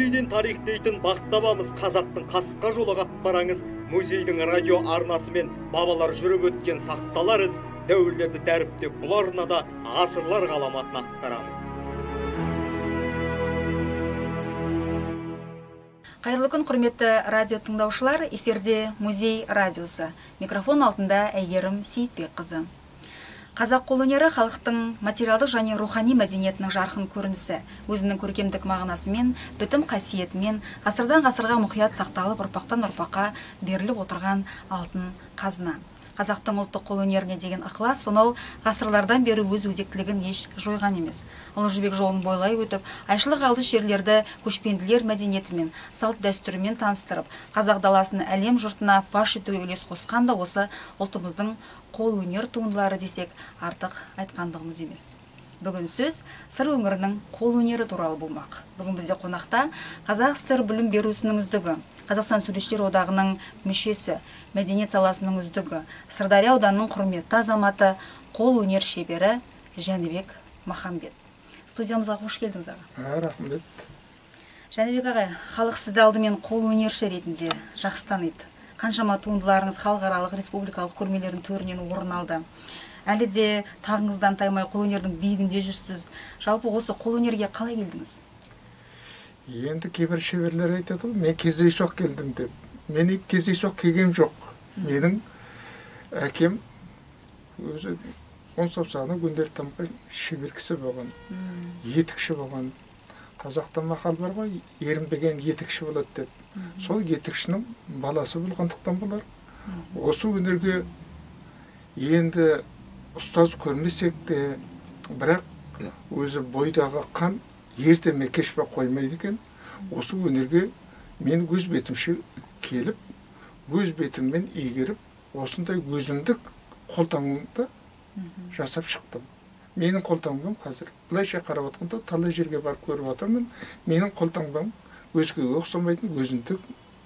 музейден тарих дейтін бақтабамыз қазақтың қасқа жолы қатпараңыз музейдің радио арнасымен бабалар жүріп өткен сақталар із дәуірлерді дәріптеп бұл арнада ғасырлар ғаламатын ақтарамыз. Қайырлы күн құрметті радио тыңдаушылар. Эфирде музей радиосы. Микрофон алдында әйгерім сейітбекқызы. Қазақ қолөнері халықтың материалдық және рухани мәдениетінің жарқын көрінісі. Өзінің көркемдік мағынасымен бітім қасиетімен ғасырдан ғасырға мұқият сақталып ұрпақтан ұрпаққа беріліп отырған алтын қазына. Қазақтың ұлттық қолөнеріне деген ықылас сонау ғасырлардан бері өз өзектілігін еш жойған емес. Ұлы жібек жолын бойлай өтіп айшылық алыс жерлерді көшпенділер мәдениетімен салт дәстүрімен таныстырып қазақ даласын әлем жұртына паш етуге үлес қосқан да осы ұлтымыздың қолөнер туындылары десек артық айтқандығымыз емес. Бүгін сөз сыр өңірінің қолөнері туралы болмақ. Бүгін бізде қонақта қазақ сср білім беру ісінің үздігі қазақстан суретшілер одағының мүшесі мәдениет саласының үздігі сырдария ауданының құрметті азаматы қолөнер шебері жәнібек махамбет. Студиямызға қош келдіңіз аға. Рахмет. Жәнібек ағай халық сізді алдымен қолөнерші ретінде жақсы таниды. Қаншама туындыларыңыз халықаралық республикалық көрмелердің төрінен орын алды. Әлі де тағыңыздан таймай қолөнердің биігінде жүрсіз. Жалпы осы қолөнерге қалай келдіңіз? Енді кейбір шеберлер айтады ғой мен кездейсоқ келдім деп мен кездейсоқ келгем жоқ менің әкем өзі он саусағына көнделіп тамған шебер кісі болған етікші болған қазақта мақал бар ғой ерінбеген етікші болады деп сол етікшінің баласы болғандықтан болар осы өнерге енді ұстаз көрмесек те бірақ өзі бойдағы қан ерте ме кеш пе қоймайды екен. Осы өнерге мен өз бетімше келіп өз бетіммен игеріп осындай өзіндік қолтаңбамды жасап шықтым. Менің қолтаңбам қазір былайша қарап отқанда талай жерге барып көріп жатырмын менің қолтаңбам өзгеге ұқсамайтын өзіндік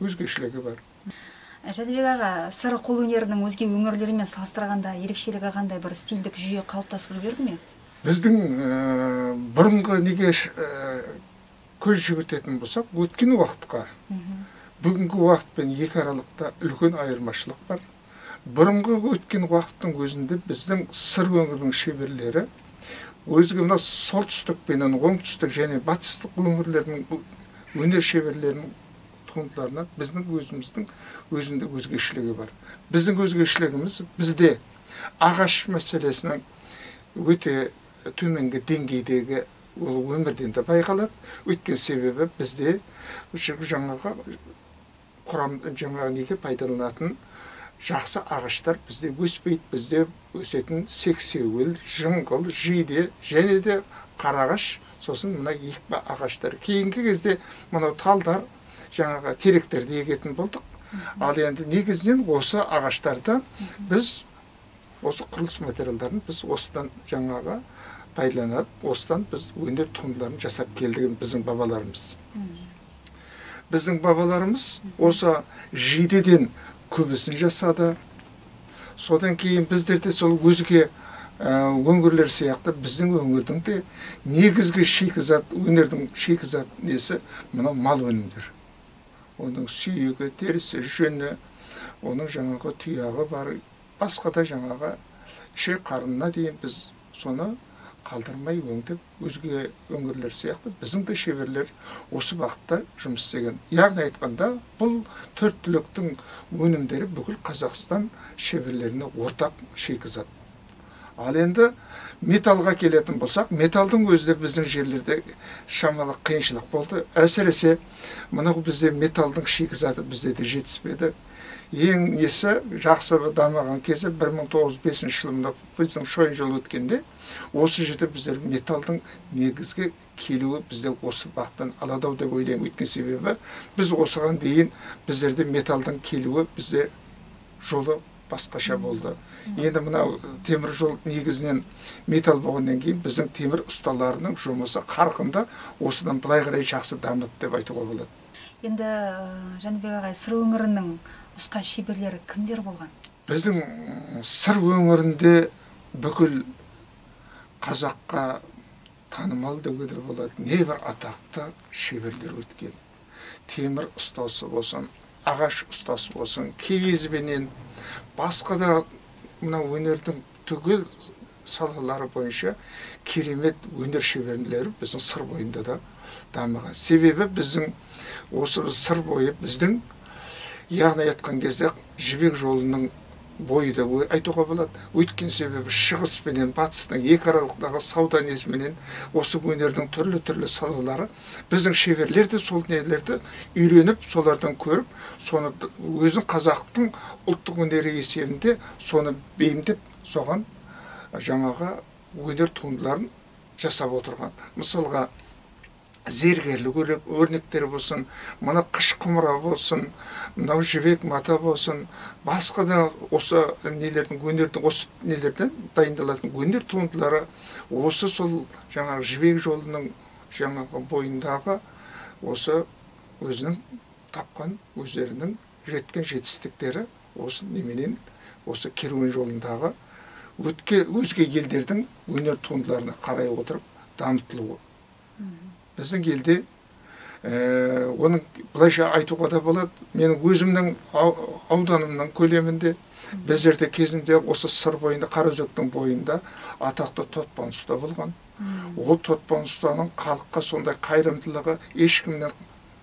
өзгешелігі бар. Жәнібек аға сыр қолөнерінің өзге өңірлерімен салыстырғанда ерекшелігі қандай? бір стильдік жүйе қалыптасып үлгерді ме? Біздің ә, бұрынғы неге ә, көз жүгіртетін болсақ өткен уақытқа бүгінгі уақытпен екі аралықта үлкен айырмашылық бар. Бұрынғы өткен уақыттың өзінде біздің сыр өңірінің шеберлері өзге мына солтүстік пенен оңтүстік және батыстық өңірлердің өнер шеберлерінің туындыларына біздің өзіміздің өзіндік өзгешелігі бар. Біздің өзгешелігіміз бізде ағаш мәселесінің өте төменгі деңгейдегі ол өмірден де байқалады өйткені себебі бізде жаңағы құрам жаңағы неге пайдаланатын жақсы ағаштар бізде өспейді бізде өсетін сексеуіл жыңғыл жиде және де қарағаш сосын мына екпе ағаштар кейінгі кезде мынау талдар жаңағы теректерді егетін болдық ал енді негізінен осы ағаштардан біз осы құрылыс материалдарын біз осыдан жаңағы пайдаланып осыдан біз өнер туындыларын жасап келдік біздің бабаларымыз біздің бабаларымыз осы жидеден көбісін жасады содан кейін біздер де сол өзге өңірлер сияқты біздің өңірдің де негізгі шикізат өнердің шикізат несі мынау мал өнімдері оның сүйегі терісі жүні оның жаңағы тұяғы бар басқа да жаңағы ішек қарынына дейін біз соны қалдырмай өңдеп өзге өңірлер сияқты біздің де шеберлер осы бағытта жұмыс істеген. Яғни айтқанда бұл төрт түліктің өнімдері бүкіл қазақстан шеберлеріне ортақ шикізат. Ал енді металлға келетін болсақ металдың өзі де біздің жерлерде шамалы қиыншылық болды. Әсіресе мынау бізде металдың шикізаты бізде де жетіспеді. Ең несі жақсы дамыған кезі 1905 жылы мына біздің шойын жыл өткенде осы жерде біздер металдың негізгі келуі бізде осы бақтан аладау деп ойлаймын. Өйткені себебі біз осыған дейін біздерде металдың келуі бізде жолы басқаша болды. Енді мынау темір жол негізінен металл болғаннан кейін біздің темір ұсталарының жұмысы қарқынды осыдан былай қарай жақсы дамыды деп айтуға болады. Енді жәнібек ағай сыр өңірінің ұста шеберлері кімдер болған? біздің сыр өңірінде бүкіл қазаққа танымал деуге де болады небір атақты шеберлер өткен. темір ұстасы болсын ағаш ұстасы болсын киізбенен басқа да мына өнердің түгел салалары бойынша керемет өнер шеберлері біздің сыр бойында да дамыған. себебі біздің осы сыр бойы біздің яғни айтқан кезде жібек жолының бойы да айтуға болады. Өйткен себебі шығыс пенен батыстың екі аралықтағы сауда несіменен осы өнердің түрлі түрлі салалары біздің шеберлер де сол нелерді үйреніп солардан көріп соны өзін қазақтың ұлттық өнері есебінде соны бейімдеп соған жаңағы өнер туындыларын жасап отырған. Мысалға зергерлік өрнектер болсын мына қыш құмыра болсын мынау жібек мата болсын басқа да осы нелердің өнердің осы нелерден дайындалатын өнер туындылары осы сол жаңағы жібек жолының жаңағы бойындағы осы өзінің тапқан өздерінің жеткен жетістіктері осы неменен осы керуен жолындағы өтке өзге елдердің өнер туындыларына қарай отырып дамытылуы. Біздің елде ә, оның былайша айтуға да болады менің өзімнің ауданымның көлемінде біздерде кезінде осы сыр бойында қараөзектің бойында атақты тотпан ұста болған. Ол тотпан ұстаның халыққа сондай қайырымдылығы ешкімнен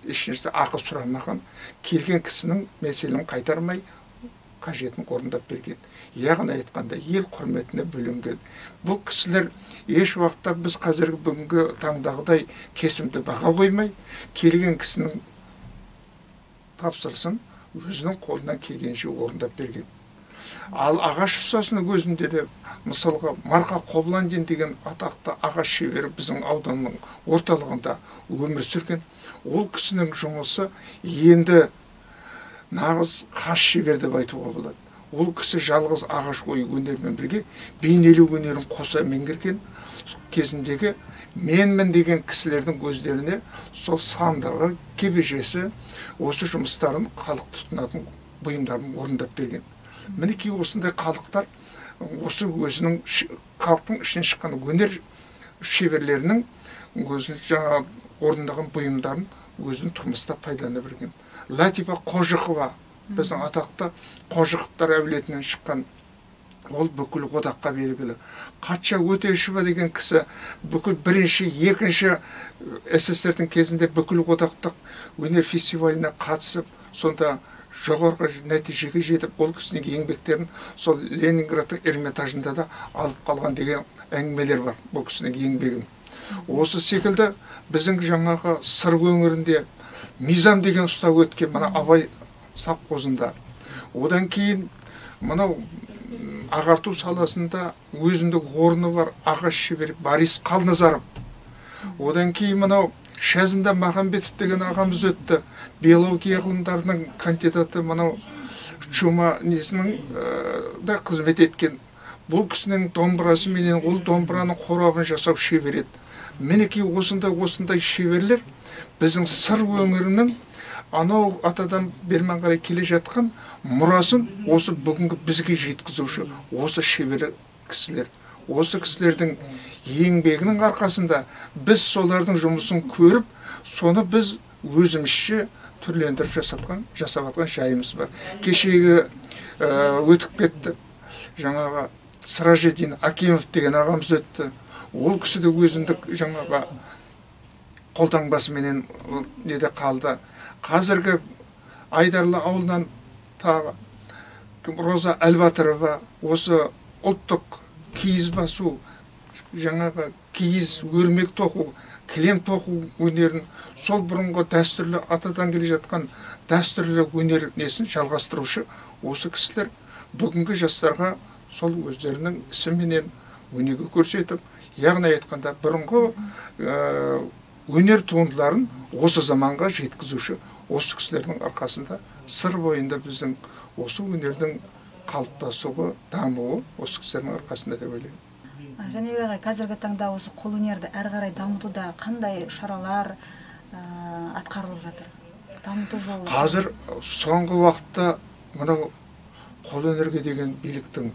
ешнәрсе ақы сұрамаған келген кісінің мәселен қайтармай қажетін орындап берген. Яғни айтқанда ел құрметіне бөленген. Бұл кісілер еш уақытта біз қазіргі бүгінгі таңдағыдай кесімді баға қоймай келген кісінің тапсырысын өзінің қолынан келгенше орындап берген. Ал ағаш ұстасының өзінде де мысалға марқа қобландин деген атақты ағаш шебері біздің ауданның орталығында өмір сүрген. Ол кісінің жұмысы енді нағыз қас шебер деп айтуға болады. Ол кісі жалғыз ағаш ою өнермен бірге бейнелеу өнерін қоса меңгерген кезіндегі менмін деген кісілердің өздеріне сол сандағы кебежесі осы жұмыстарын халық тұтынатын бұйымдарын орындап берген. Мінекей осындай халықтар осы өзінің халықтың ішінен шыққан өнер шеберлерінің өзінің жаңағы орындаған бұйымдарын өзінің тұрмыста пайдалана берген. Латифа қожықова біздің атақты қожықовтар әулетінен шыққан. Ол бүкіл одаққа белгілі. Қатша өтешева деген кісі бүкіл бірінші екінші сссрдің кезінде бүкіл одақтық өнер фестиваліне қатысып сонда жоғарғы нәтижеге жетіп ол кісінің еңбектерін сол ленинградтың эрмитажында да алып қалған деген әңгімелер бар бұл кісінің еңбегін. Осы секілді біздің жаңағы сыр өңірінде мизам деген ұста өткен мына абай совхозында одан кейін мынау ағарту саласында өзіндік орны бар ағаш шебер борис қалназаров одан кейін мынау шәзінда махамбетов деген ағамыз өтті. Биология ғылымдарының кандидаты мынау чума несінің да қызмет еткен. Бұл кісінің домбырасыменен ол домбыраның қорабын жасау шебер еді. Мінекей осындай осындай шеберлер біздің сыр өңірінің анау атадан бермен қарай келе жатқан мұрасын осы бүгінгі бізге жеткізуші осы шебер кісілер. Осы кісілердің еңбегінің арқасында біз солардың жұмысын көріп соны біз өзімізше түрлендіріп жасатқан жасап жатқан жайымыз бар. Кешегі өтіп кетті. Жаңағы сыражидин акимов деген ағамыз өтті. Ол кісі де өзіндік жаңағы қолтаңбасыменен неде қалды. Қазіргі айдарлы ауылынан тағы роза әлбатырова осы ұлттық киіз басу жаңағы киіз өрмек тоқу кілем тоқу өнерін сол бұрынғы дәстүрлі атадан келе жатқан дәстүрлі өнер несін жалғастырушы осы кісілер бүгінгі жастарға сол өздерінің ісіменен өнеге көрсетіп яғни айтқанда бұрынғы өнер туындыларын осы заманға жеткізуші осы кісілердің арқасында сыр бойында біздің осы өнердің қалыптасуы дамуы осы кісілердің арқасында деп ойлаймын. Жәнібек ағай қазіргі таңда осы қолөнерді әрі қарай дамытуда қандай шаралар атқарылып жатыр? Дамыту жолы қазір соңғы уақытта мынау қолөнерге деген биліктің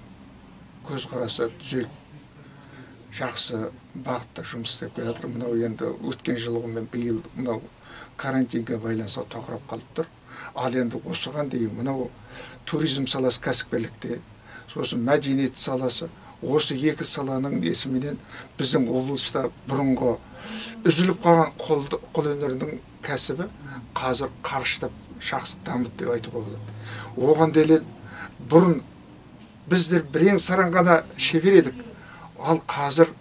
көзқарасы түзеліп жақсы бағытта жұмыс істеп келе жатыр. Мынау енді өткен жылғы мен биыл мынау карантинге байланысты тоқырап қалып тұр. Ал енді осыған дейін мынау туризм саласы кәсіпкерлікте сосын мәдениет саласы осы екі саланың несіменен біздің облыста бұрынғы үзіліп қалған қол, қолөнердің кәсібі қазір қарыштап жақсы дамыды деп айтуға болады. Оған дәлел бұрын біздер бірең сараң ғана шебер едік. Ал қазір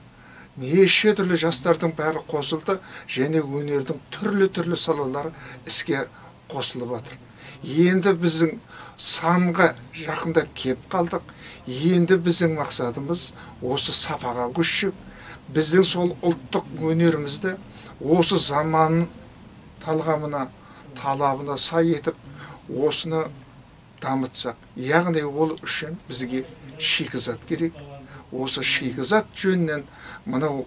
неше түрлі жастардың бәрі қосылды және өнердің түрлі түрлі салалары іске қосылып жатыр. Енді біздің санға жақындап кеп қалдық. Енді біздің мақсатымыз осы сапаға көшіп біздің сол ұлттық өнерімізді осы заман талғамына талабына сай етіп осыны дамытсақ. Яғни ол үшін бізге шикізат керек. Осы шикізат жөнінен мынау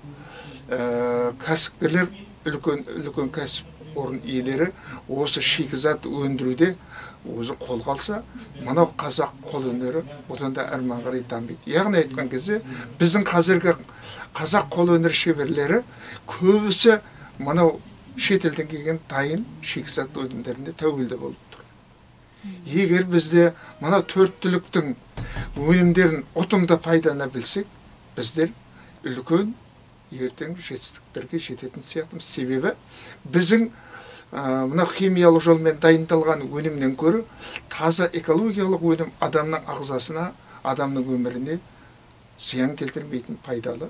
ә, кәсіпкерлер үлкен үлкен кәсіпорын иелері осы шикізат өндіруде өзі қолға алса мынау қазақ қолөнері одан да әрмен қарай дамиды. Яғни айтқан кезде біздің қазіргі қазақ қолөнер шеберлері көбісі мынау шетелден келген дайын шикізат өнімдеріне тәуелді болып тұр. Егер бізде мына төрт түліктің өнімдерін ұтымды пайдалана білсек біздер үлкен ертең жетістіктерге жететін сияқтымыз. Себебі біздің мына химиялық жолмен дайындалған өнімнен гөрі таза экологиялық өнім адамның ағзасына адамның өміріне зиян келтірмейтін пайдалы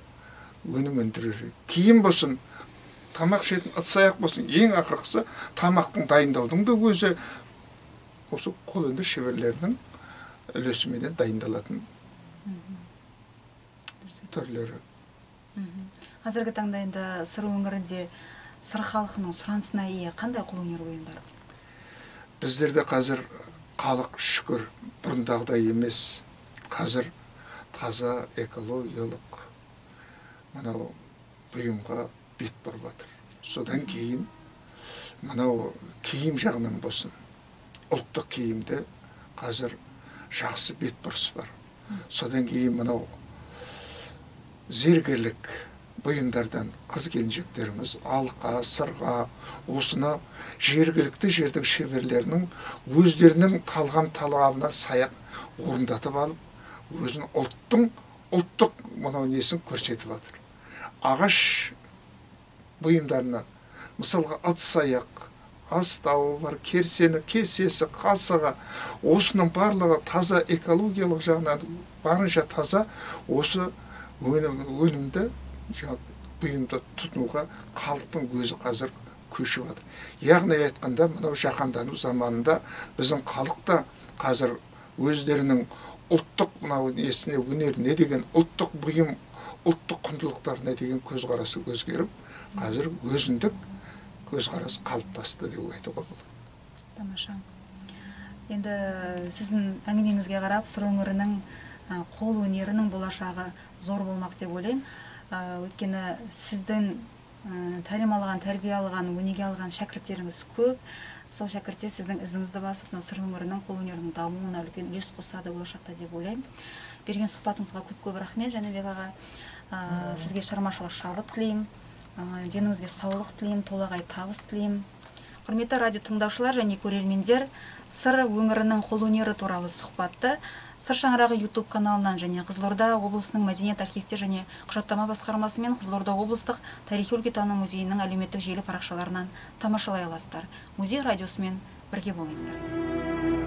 өнім өндірер. Киім болсын тамақ ішетін ыдыс аяқ болсын ең ақырғысы тамақтың дайындаудың да өзі осы қолөнер шеберлерінің үлесіменен дайындалатын түрлері. Қазіргі таңда енді сыр өңірінде сыр халқының сұранысына ие қандай қолөнер бұйымдары біздерде қазір халық шүкір бұрындағыдай емес. Қазір таза экологиялық мынау бұйымға бет бұрып жатыр. Содан кейін мынау киім жағынан болсын ұлттық киімде қазір жақсы бет бұрыс бар. Содан кейін мынау зергерлік бұйымдардан қыз келіншектеріміз алқа сырға осыны жергілікті жердің шеберлерінің өздерінің талғам талабына саяқ орындатып алып өзін ұлттың ұлттық мынау несін көрсетіп жатыр ағаш бұйымдарына мысалға ыдыс аяқ астауы бар керсені кесесі қасығы осының барлығы таза экологиялық жағынан барынша таза осы өнімді бұйымды тұтынуға халықтың өзі қазір көшіп жатыр. Яғни айтқанда мынау жаһандану заманында біздің халық та қазір өздерінің ұлттық мынау несіне өнеріне деген ұлттық бұйым ұлттық құндылықтарына деген көзқарасы өзгеріп қазір өзіндік көзқарас қалыптасты деп айтуға болады. Тамаша. Енді сіздің әңгімеңізге қарап сыр өңірінің қол өнерінің болашағы зор болмақ деп ойлаймын. Өйткені сіздің тәлім алған тәрбие алған өнеге алған шәкірттеріңіз көп. Сол шәкірттер сіздің ізіңізді басып мына сыр өңірінің қолөнерінің дамуына үлкен үлес қосады болашақта деп ойлаймын. Берген сұхбатыңызға көп көп рахмет жәнібек аға. Сізге шығармашылық шабыт тілеймін. Деніңізге саулық тілеймін толағай табыс тілеймін. Құрметті радио тыңдаушылар және көрермендер сыр өңірінің қолөнері туралы сұхбатты сыр шаңырағы ютуб каналынан және қызылорда облысының мәдениет архивтер және құжаттама басқармасы мен қызылорда облыстық тарихи өлкетану музейінің әлеуметтік желі парақшаларынан тамашалай аласыздар. Музей радиосымен бірге болыңыздар.